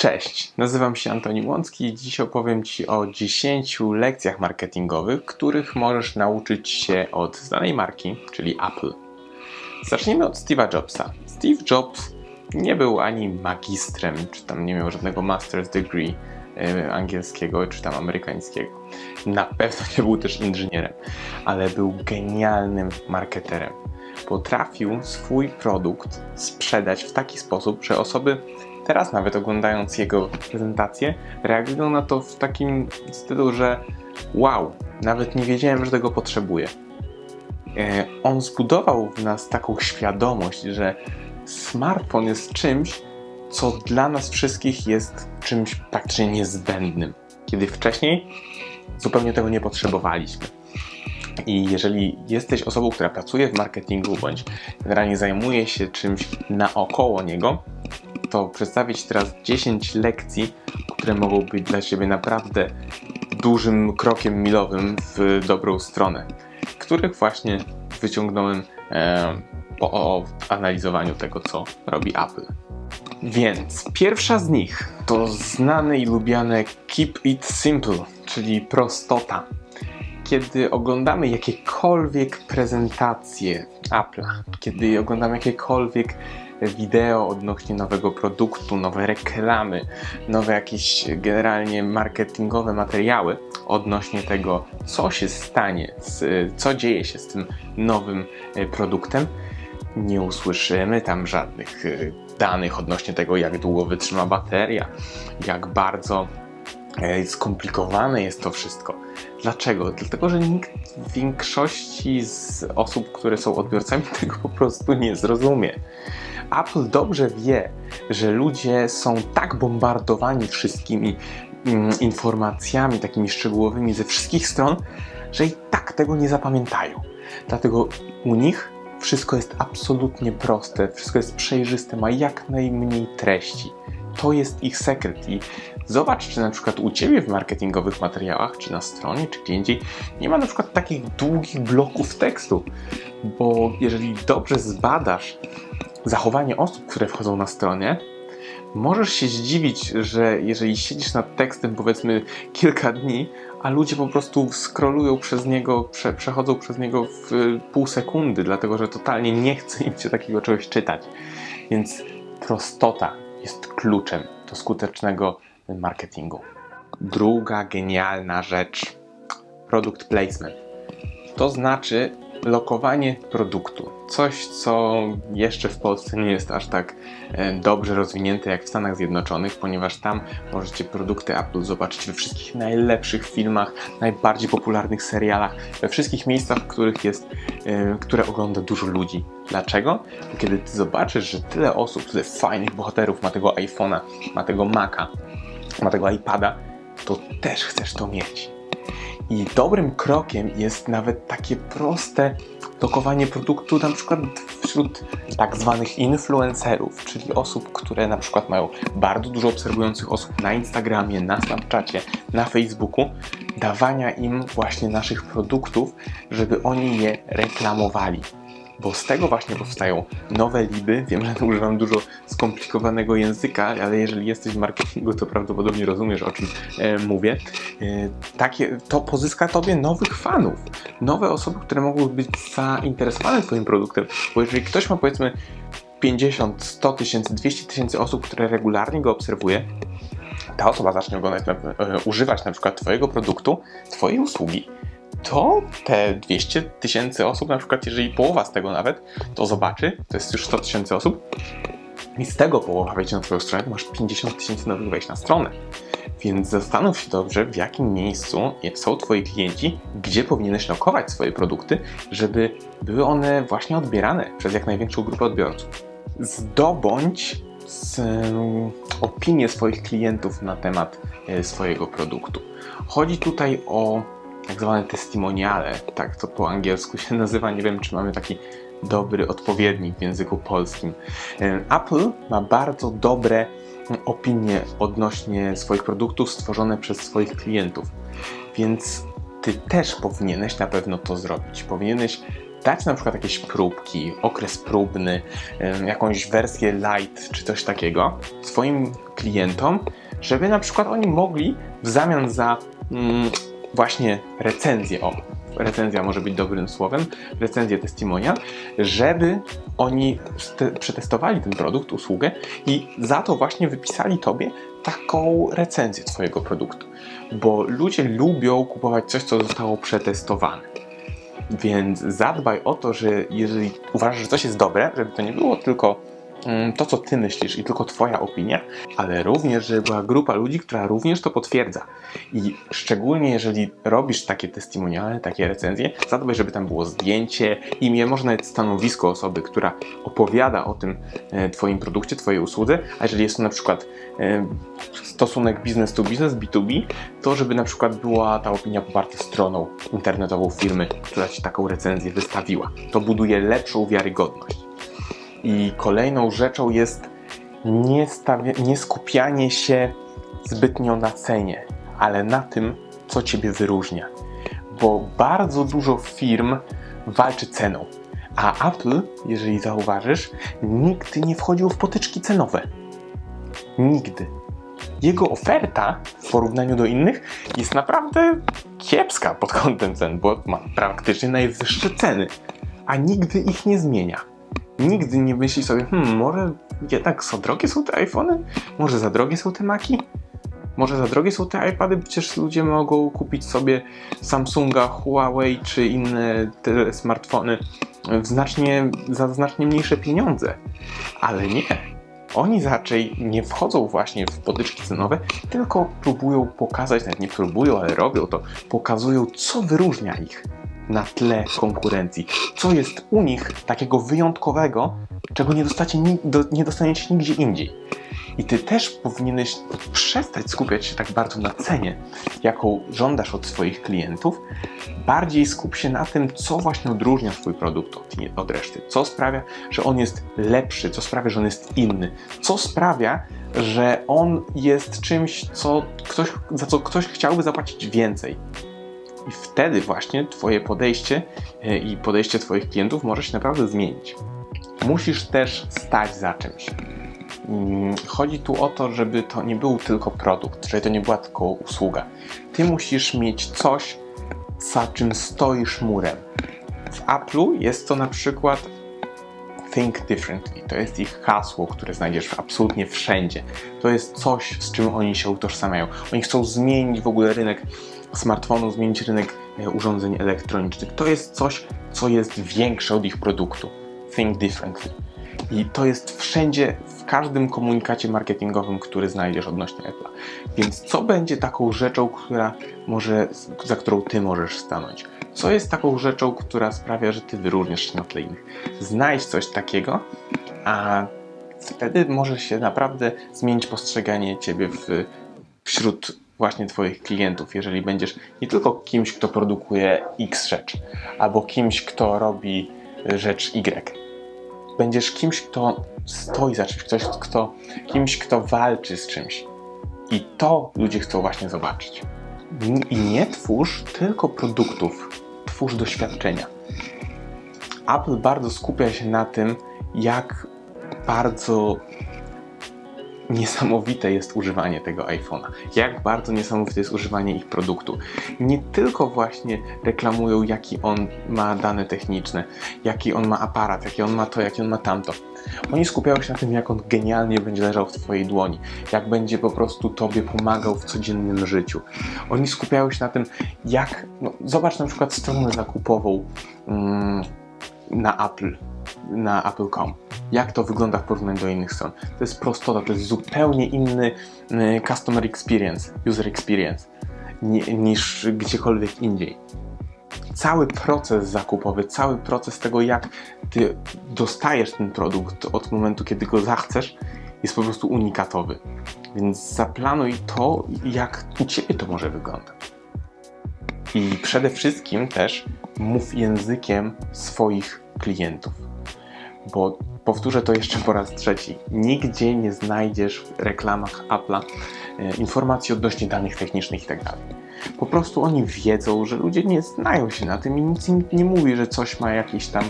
Cześć, nazywam się Antoni Łącki i dziś opowiem Ci o 10 lekcjach marketingowych, których możesz nauczyć się od znanej marki, czyli Apple. Zacznijmy od Steve'a Jobsa. Steve Jobs nie był ani magistrem, czy tam nie miał żadnego master's degree e, angielskiego, czy tam amerykańskiego. Na pewno nie był też inżynierem, ale był genialnym marketerem. Potrafił swój produkt sprzedać w taki sposób, że osoby teraz nawet oglądając jego prezentację, reagują na to w takim stylu, że wow, nawet nie wiedziałem, że tego potrzebuję. E, on zbudował w nas taką świadomość, że smartfon jest czymś, co dla nas wszystkich jest czymś praktycznie niezbędnym, kiedy wcześniej zupełnie tego nie potrzebowaliśmy. I jeżeli jesteś osobą, która pracuje w marketingu bądź generalnie zajmuje się czymś naokoło niego, to przedstawić teraz 10 lekcji, które mogą być dla Ciebie naprawdę dużym krokiem milowym w dobrą stronę, których właśnie wyciągnąłem e, po analizowaniu tego, co robi Apple. Więc pierwsza z nich to znane i lubiane Keep It Simple, czyli prostota. Kiedy oglądamy jakiekolwiek prezentacje Apple'a, kiedy oglądamy jakiekolwiek wideo odnośnie nowego produktu, nowe reklamy, nowe jakieś generalnie marketingowe materiały odnośnie tego, co się stanie, co dzieje się z tym nowym e, produktem, nie usłyszymy tam żadnych e, danych odnośnie tego, jak długo wytrzyma bateria, jak bardzo e, skomplikowane jest to wszystko. Dlaczego? Dlatego, że nikt w większości z osób, które są odbiorcami, tego po prostu nie zrozumie. Apple dobrze wie, że ludzie są tak bombardowani wszystkimi mm, informacjami takimi szczegółowymi ze wszystkich stron, że i tak tego nie zapamiętają. Dlatego u nich wszystko jest absolutnie proste, wszystko jest przejrzyste, ma jak najmniej treści. To jest ich sekret i zobacz, czy na przykład u Ciebie w marketingowych materiałach, czy na stronie, czy gdzie indziej nie ma na przykład takich długich bloków tekstu, bo jeżeli dobrze zbadasz zachowanie osób, które wchodzą na stronie, możesz się zdziwić, że jeżeli siedzisz nad tekstem powiedzmy kilka dni, a ludzie po prostu skrolują przez niego, prze, przechodzą przez niego w pół sekundy, dlatego że totalnie nie chce im się takiego czegoś czytać. Więc prostota jest kluczem do skutecznego marketingu. Druga genialna rzecz product placement. To znaczy lokowanie produktu. Coś, co jeszcze w Polsce nie jest aż tak e, dobrze rozwinięte jak w Stanach Zjednoczonych, ponieważ tam możecie produkty Apple zobaczyć we wszystkich najlepszych filmach, najbardziej popularnych serialach, we wszystkich miejscach, w których jest, e, które ogląda dużo ludzi. Dlaczego? Bo kiedy ty zobaczysz, że tyle osób, tyle fajnych bohaterów ma tego iPhone'a, ma tego Maca, ma tego iPada, to też chcesz to mieć. I dobrym krokiem jest nawet takie proste lokowanie produktu na przykład wśród tak zwanych influencerów, czyli osób, które na przykład mają bardzo dużo obserwujących osób na Instagramie, na Snapchacie, na Facebooku, dawania im właśnie naszych produktów, żeby oni je reklamowali bo z tego właśnie powstają nowe liby. Wiem, że używam dużo skomplikowanego języka, ale jeżeli jesteś w marketingu, to prawdopodobnie rozumiesz, o czym e, mówię. E, takie, to pozyska tobie nowych fanów, nowe osoby, które mogą być zainteresowane twoim produktem, bo jeżeli ktoś ma powiedzmy 50, 100 tysięcy, 200 tysięcy osób, które regularnie go obserwuje, ta osoba zacznie oglądać, e, używać na przykład Twojego produktu, Twojej usługi to te 200 tysięcy osób, na przykład jeżeli połowa z tego nawet to zobaczy, to jest już 100 tysięcy osób, i z tego połowa wejdzie na Twoją stronę, to masz 50 tysięcy nowych wejść na stronę. Więc zastanów się dobrze, w jakim miejscu są Twoi klienci, gdzie powinieneś lokować swoje produkty, żeby były one właśnie odbierane przez jak największą grupę odbiorców. Zdobądź z, opinię swoich klientów na temat e, swojego produktu. Chodzi tutaj o tak zwane testimoniale, tak to po angielsku się nazywa, nie wiem czy mamy taki dobry odpowiednik w języku polskim. Apple ma bardzo dobre opinie odnośnie swoich produktów stworzone przez swoich klientów, więc ty też powinieneś na pewno to zrobić. Powinieneś dać na przykład jakieś próbki, okres próbny, jakąś wersję light czy coś takiego swoim klientom, żeby na przykład oni mogli w zamian za mm, właśnie recenzję, o, recenzja może być dobrym słowem, recenzję testimonial, żeby oni przetestowali ten produkt, usługę i za to właśnie wypisali Tobie taką recenzję Twojego produktu. Bo ludzie lubią kupować coś, co zostało przetestowane. Więc zadbaj o to, że jeżeli uważasz, że coś jest dobre, żeby to nie było tylko to, co ty myślisz i tylko twoja opinia, ale również, żeby była grupa ludzi, która również to potwierdza. I szczególnie jeżeli robisz takie testimoniale, takie recenzje, zadbaj, żeby tam było zdjęcie, imię, może nawet stanowisko osoby, która opowiada o tym e, twoim produkcie, twojej usłudze, a jeżeli jest to na przykład e, stosunek business to business, B2B, to żeby na przykład była ta opinia poparta stroną internetową firmy, która ci taką recenzję wystawiła. To buduje lepszą wiarygodność. I kolejną rzeczą jest nie, nie skupianie się zbytnio na cenie, ale na tym, co Ciebie wyróżnia. Bo bardzo dużo firm walczy ceną, a Apple, jeżeli zauważysz, nigdy nie wchodził w potyczki cenowe. Nigdy. Jego oferta w porównaniu do innych jest naprawdę kiepska pod kątem cen, bo ma praktycznie najwyższe ceny, a nigdy ich nie zmienia nigdy nie myśli sobie, hmm, może jednak za drogie są te iPhony? Może za drogie są te Maki? Może za drogie są te iPady? Przecież ludzie mogą kupić sobie Samsunga, Huawei czy inne te smartfony w znacznie, za znacznie mniejsze pieniądze. Ale nie. Oni raczej nie wchodzą właśnie w potyczki cenowe, tylko próbują pokazać, nawet nie próbują, ale robią to, pokazują, co wyróżnia ich na tle konkurencji. Co jest u nich takiego wyjątkowego, czego nie, do, nie dostaniecie nigdzie indziej. I ty też powinieneś przestać skupiać się tak bardzo na cenie, jaką żądasz od swoich klientów. Bardziej skup się na tym, co właśnie odróżnia Twój produkt od, od reszty. Co sprawia, że on jest lepszy, co sprawia, że on jest inny, co sprawia, że on jest czymś, co ktoś, za co ktoś chciałby zapłacić więcej. I wtedy właśnie Twoje podejście e, i podejście Twoich klientów może się naprawdę zmienić. Musisz też stać za czymś. Mm, chodzi tu o to, żeby to nie był tylko produkt, żeby to nie była tylko usługa. Ty musisz mieć coś, za czym stoisz murem. W Apple'u jest to na przykład Think Differently. To jest ich hasło, które znajdziesz absolutnie wszędzie. To jest coś, z czym oni się utożsamiają. Oni chcą zmienić w ogóle rynek smartfonów, zmienić rynek e, urządzeń elektronicznych. To jest coś, co jest większe od ich produktu. Think differently. I to jest wszędzie, w każdym komunikacie marketingowym, który znajdziesz odnośnie Apple. Więc co będzie taką rzeczą, która może, za którą ty możesz stanąć? Co jest taką rzeczą, która sprawia, że ty wyróżniasz się na tle innych? Znajdź coś takiego, a wtedy może się naprawdę zmienić postrzeganie ciebie w, wśród właśnie Twoich klientów, jeżeli będziesz nie tylko kimś, kto produkuje X rzecz, albo kimś, kto robi rzecz Y. Będziesz kimś, kto stoi za czymś, ktoś, kto, kimś, kto walczy z czymś. I to ludzie chcą właśnie zobaczyć. I nie twórz tylko produktów, twórz doświadczenia. Apple bardzo skupia się na tym, jak bardzo niesamowite jest używanie tego iPhone'a. Jak bardzo niesamowite jest używanie ich produktu. Nie tylko właśnie reklamują, jaki on ma dane techniczne, jaki on ma aparat, jaki on ma to, jaki on ma tamto. Oni skupiają się na tym, jak on genialnie będzie leżał w Twojej dłoni, jak będzie po prostu Tobie pomagał w codziennym życiu. Oni skupiają się na tym, jak. No, zobacz na przykład stronę zakupową mm, na Apple, na Apple.com jak to wygląda w porównaniu do innych stron. To jest prostota, to jest zupełnie inny y, customer experience, user experience niż gdziekolwiek indziej. Cały proces zakupowy, cały proces tego, jak ty dostajesz ten produkt od momentu, kiedy go zachcesz, jest po prostu unikatowy. Więc zaplanuj to, jak u ciebie to może wyglądać. I przede wszystkim też mów językiem swoich klientów. Bo Powtórzę to jeszcze po raz trzeci. Nigdzie nie znajdziesz w reklamach Apple'a e, informacji odnośnie danych technicznych itd. Tak po prostu oni wiedzą, że ludzie nie znają się na tym i nic im nie mówi, że coś ma jakieś tam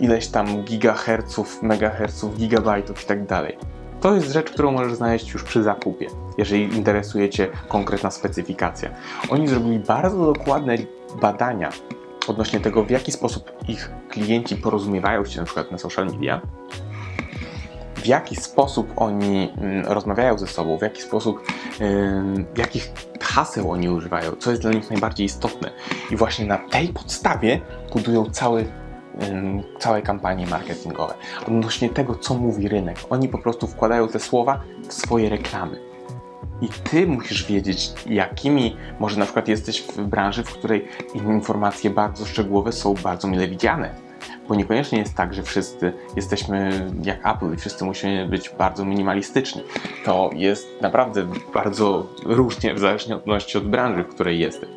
ileś tam gigaherców, megaherców, gigabajtów itd. Tak to jest rzecz, którą możesz znaleźć już przy zakupie, jeżeli interesuje Cię konkretna specyfikacja. Oni zrobili bardzo dokładne badania odnośnie tego, w jaki sposób ich klienci porozumiewają się na przykład na social media, w jaki sposób oni mm, rozmawiają ze sobą, w jaki sposób, jakich haseł oni używają, co jest dla nich najbardziej istotne. I właśnie na tej podstawie budują cały całe kampanie marketingowe, odnośnie tego, co mówi rynek. Oni po prostu wkładają te słowa w swoje reklamy. I ty musisz wiedzieć, jakimi, może na przykład jesteś w branży, w której informacje bardzo szczegółowe są bardzo mile widziane. Bo niekoniecznie jest tak, że wszyscy jesteśmy jak Apple i wszyscy musimy być bardzo minimalistyczni. To jest naprawdę bardzo różnie w zależności od branży, w której jesteś.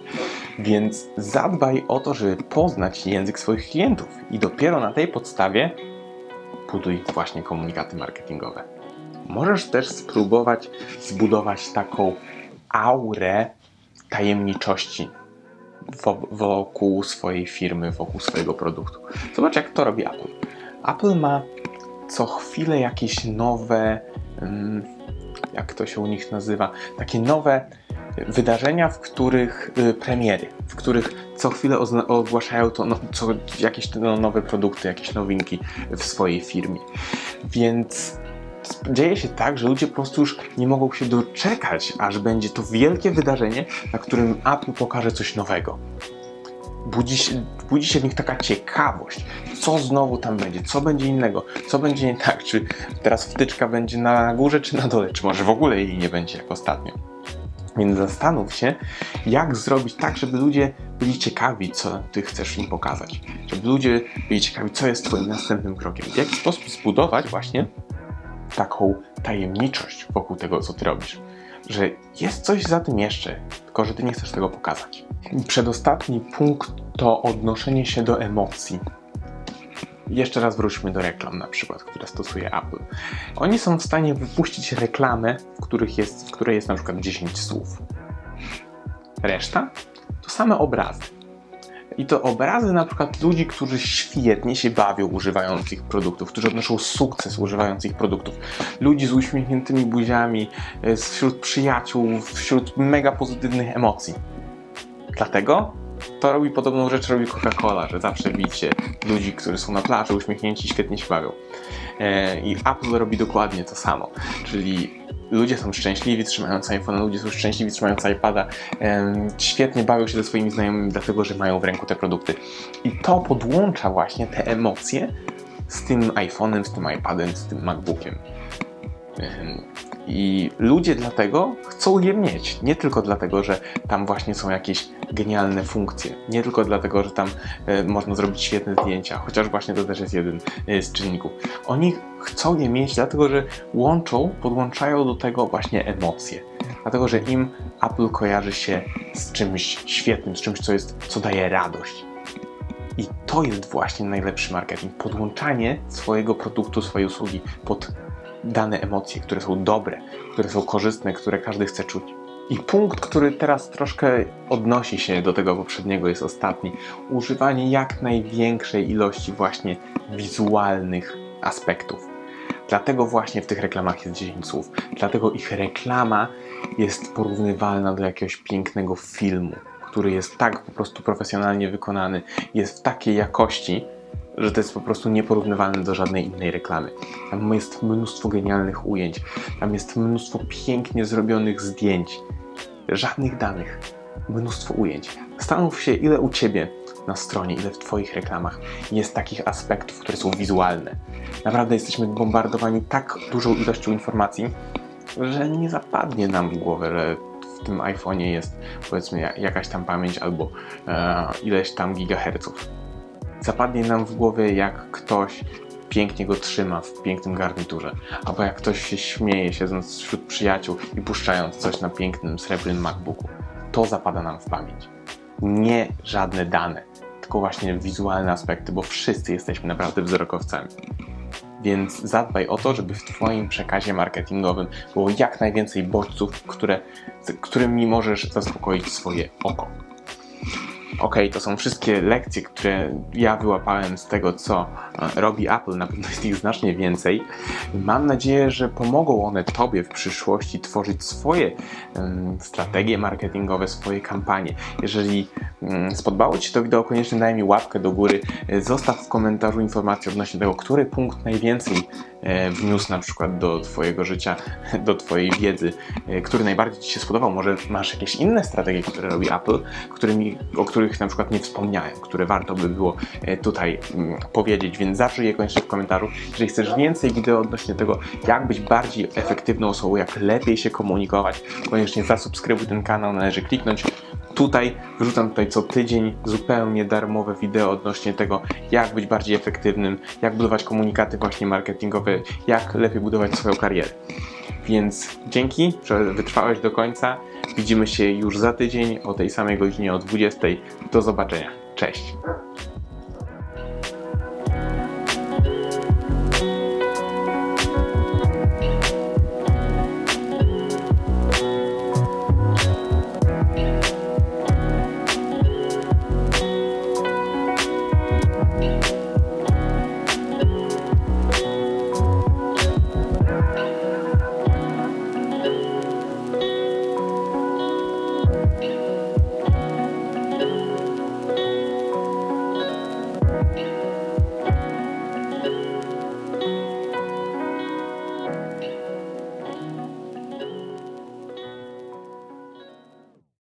Więc zadbaj o to, żeby poznać język swoich klientów i dopiero na tej podstawie buduj właśnie komunikaty marketingowe. Możesz też spróbować zbudować taką aurę tajemniczości wokół swojej firmy, wokół swojego produktu. Zobacz, jak to robi Apple. Apple ma co chwilę jakieś nowe, mm, jak to się u nich nazywa, takie nowe wydarzenia, w których y, premiery, w których co chwilę ogłaszają to no, co, jakieś no, nowe produkty, jakieś nowinki w swojej firmie. Więc dzieje się tak, że ludzie po prostu już nie mogą się doczekać, aż będzie to wielkie wydarzenie, na którym Apple pokaże coś nowego. Budzi się, budzi się w nich taka ciekawość, co znowu tam będzie, co będzie innego, co będzie nie tak, czy teraz wtyczka będzie na górze, czy na dole, czy może w ogóle jej nie będzie jak ostatnio. Więc zastanów się, jak zrobić tak, żeby ludzie byli ciekawi, co ty chcesz im pokazać. Żeby ludzie byli ciekawi, co jest twoim następnym krokiem. W jaki sposób zbudować właśnie taką tajemniczość wokół tego, co ty robisz. Że jest coś za tym jeszcze, tylko że ty nie chcesz tego pokazać. Przedostatni punkt to odnoszenie się do emocji. Jeszcze raz wróćmy do reklam, na przykład, które stosuje Apple. Oni są w stanie wypuścić reklamę, w, których jest, w której jest na przykład 10 słów. Reszta to same obrazy. I to obrazy na przykład ludzi, którzy świetnie się bawią używając ich produktów, którzy odnoszą sukces używając ich produktów. Ludzi z uśmiechniętymi buziami, e, wśród przyjaciół, wśród mega pozytywnych emocji. Dlatego to robi podobną rzecz, robi Coca-Cola, że zawsze widzicie ludzi, którzy są na plaży, uśmiechnięci, świetnie się bawią. E, I Apple robi dokładnie to samo, czyli ludzie są szczęśliwi trzymając iPhone, ludzie są szczęśliwi trzymając iPada, świetnie bawią się ze swoimi znajomymi, dlatego że mają w ręku te produkty. I to podłącza właśnie te emocje z tym iPhone'em, z tym iPadem, z tym MacBookiem. I ludzie dlatego chcą je mieć. Nie tylko dlatego, że tam właśnie są jakieś genialne funkcje. Nie tylko dlatego, że tam e, można zrobić świetne zdjęcia, chociaż właśnie to też jest jeden e, z czynników. Oni chcą je mieć dlatego, że łączą, podłączają do tego właśnie emocje. Dlatego, że im Apple kojarzy się z czymś świetnym, z czymś, co, jest, co daje radość. I to jest właśnie najlepszy marketing. Podłączanie swojego produktu, swojej usługi pod dane emocje, które są dobre, które są korzystne, które każdy chce czuć. I punkt, który teraz troszkę odnosi się do tego poprzedniego, jest ostatni. Używanie jak największej ilości właśnie wizualnych aspektów. Dlatego właśnie w tych reklamach jest 10 słów. Dlatego ich reklama jest porównywalna do jakiegoś pięknego filmu, który jest tak po prostu profesjonalnie wykonany, jest w takiej jakości, że to jest po prostu nieporównywalne do żadnej innej reklamy. Tam jest mnóstwo genialnych ujęć, tam jest mnóstwo pięknie zrobionych zdjęć, żadnych danych, mnóstwo ujęć. Zastanów się, ile u Ciebie na stronie, ile w Twoich reklamach jest takich aspektów, które są wizualne. Naprawdę jesteśmy bombardowani tak dużą ilością informacji, że nie zapadnie nam w głowę, że w tym iPhone'ie jest powiedzmy jakaś tam pamięć albo e, ileś tam gigaherców zapadnie nam w głowie, jak ktoś pięknie go trzyma w pięknym garniturze, albo jak ktoś się śmieje, siedząc wśród przyjaciół i puszczając coś na pięknym, srebrnym MacBooku. To zapada nam w pamięć. Nie żadne dane, tylko właśnie wizualne aspekty, bo wszyscy jesteśmy naprawdę wzrokowcami. więc zadbaj o to, żeby w Twoim przekazie marketingowym było jak najwięcej bodźców, które, którymi możesz zaspokoić swoje oko. Ok, to są wszystkie lekcje, które ja wyłapałem z tego, co e, robi Apple. Na pewno jest ich znacznie więcej. Mam nadzieję, że pomogą one Tobie w przyszłości tworzyć swoje um, strategie marketingowe, swoje kampanie. Jeżeli um, spodobało Ci to wideo, koniecznie daj mi łapkę do góry. Zostaw w komentarzu informację odnośnie tego, który punkt najwięcej wniósł na przykład do Twojego życia, do Twojej wiedzy, e, który najbardziej Ci się spodobał. Może masz jakieś inne strategie, które robi Apple, którymi, o których których na przykład nie wspomniałem, które warto by było e, tutaj mm, powiedzieć, więc zawsze je koniecznie w komentarzu. Jeżeli chcesz więcej wideo odnośnie tego, jak być bardziej efektywną osobą, jak lepiej się komunikować, koniecznie zasubskrybuj ten kanał, należy kliknąć tutaj. Wrzucam tutaj co tydzień zupełnie darmowe wideo odnośnie tego, jak być bardziej efektywnym, jak budować komunikaty właśnie marketingowe, jak lepiej budować swoją karierę. Więc dzięki, że wytrwałeś do końca. Widzimy się już za tydzień o tej samej godzinie o 20. Do zobaczenia. Cześć.